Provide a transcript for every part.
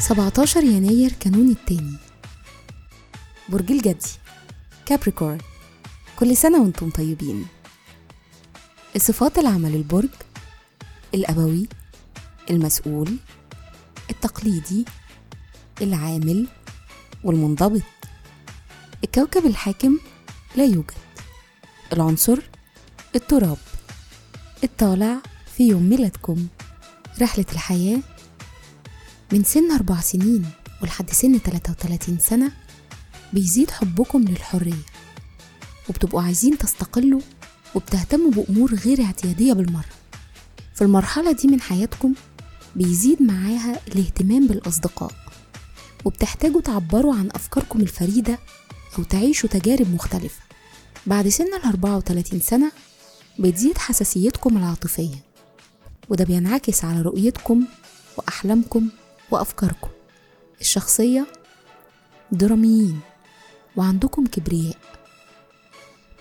17 يناير كانون التاني. برج الجدي كابريكورن كل سنة وأنتم طيبين. الصفات العمل البرج الأبوي المسؤول التقليدي العامل والمنضبط. الكوكب الحاكم لا يوجد. العنصر التراب. الطالع في يوم ميلادكم. رحلة الحياة من سن أربع سنين ولحد سن 33 سنة بيزيد حبكم للحرية وبتبقوا عايزين تستقلوا وبتهتموا بأمور غير اعتيادية بالمرة. في المرحلة دي من حياتكم بيزيد معاها الاهتمام بالأصدقاء وبتحتاجوا تعبروا عن أفكاركم الفريدة أو تعيشوا تجارب مختلفة. بعد سن ال 34 سنة بتزيد حساسيتكم العاطفية وده بينعكس على رؤيتكم وأحلامكم وأفكاركم. الشخصية دراميين وعندكم كبرياء.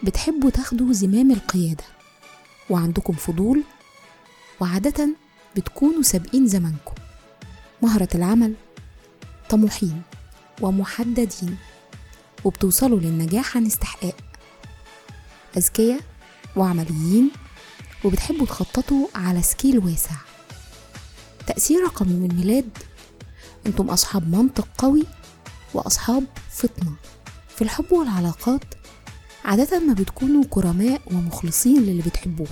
بتحبوا تاخدوا زمام القيادة وعندكم فضول وعادة بتكونوا سابقين زمانكم. مهرة العمل طموحين ومحددين وبتوصلوا للنجاح عن استحقاق. أذكياء وعمليين وبتحبوا تخططوا على سكيل واسع. تأثير رقم يوم الميلاد أنتم أصحاب منطق قوي وأصحاب فطنة. في الحب والعلاقات عادة ما بتكونوا كرماء ومخلصين للي بتحبوه.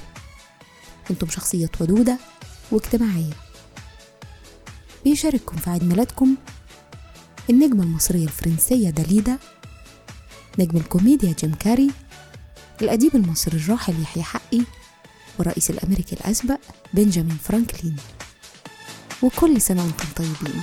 أنتم شخصية ودودة واجتماعية. بيشارككم في عيد ميلادكم النجمة المصرية الفرنسية داليدا نجم الكوميديا جيم كاري الأديب المصري الراحل يحيى حقي والرئيس الأمريكي الأسبق بنجامين فرانكلين. وكل سنة وأنتم طيبين.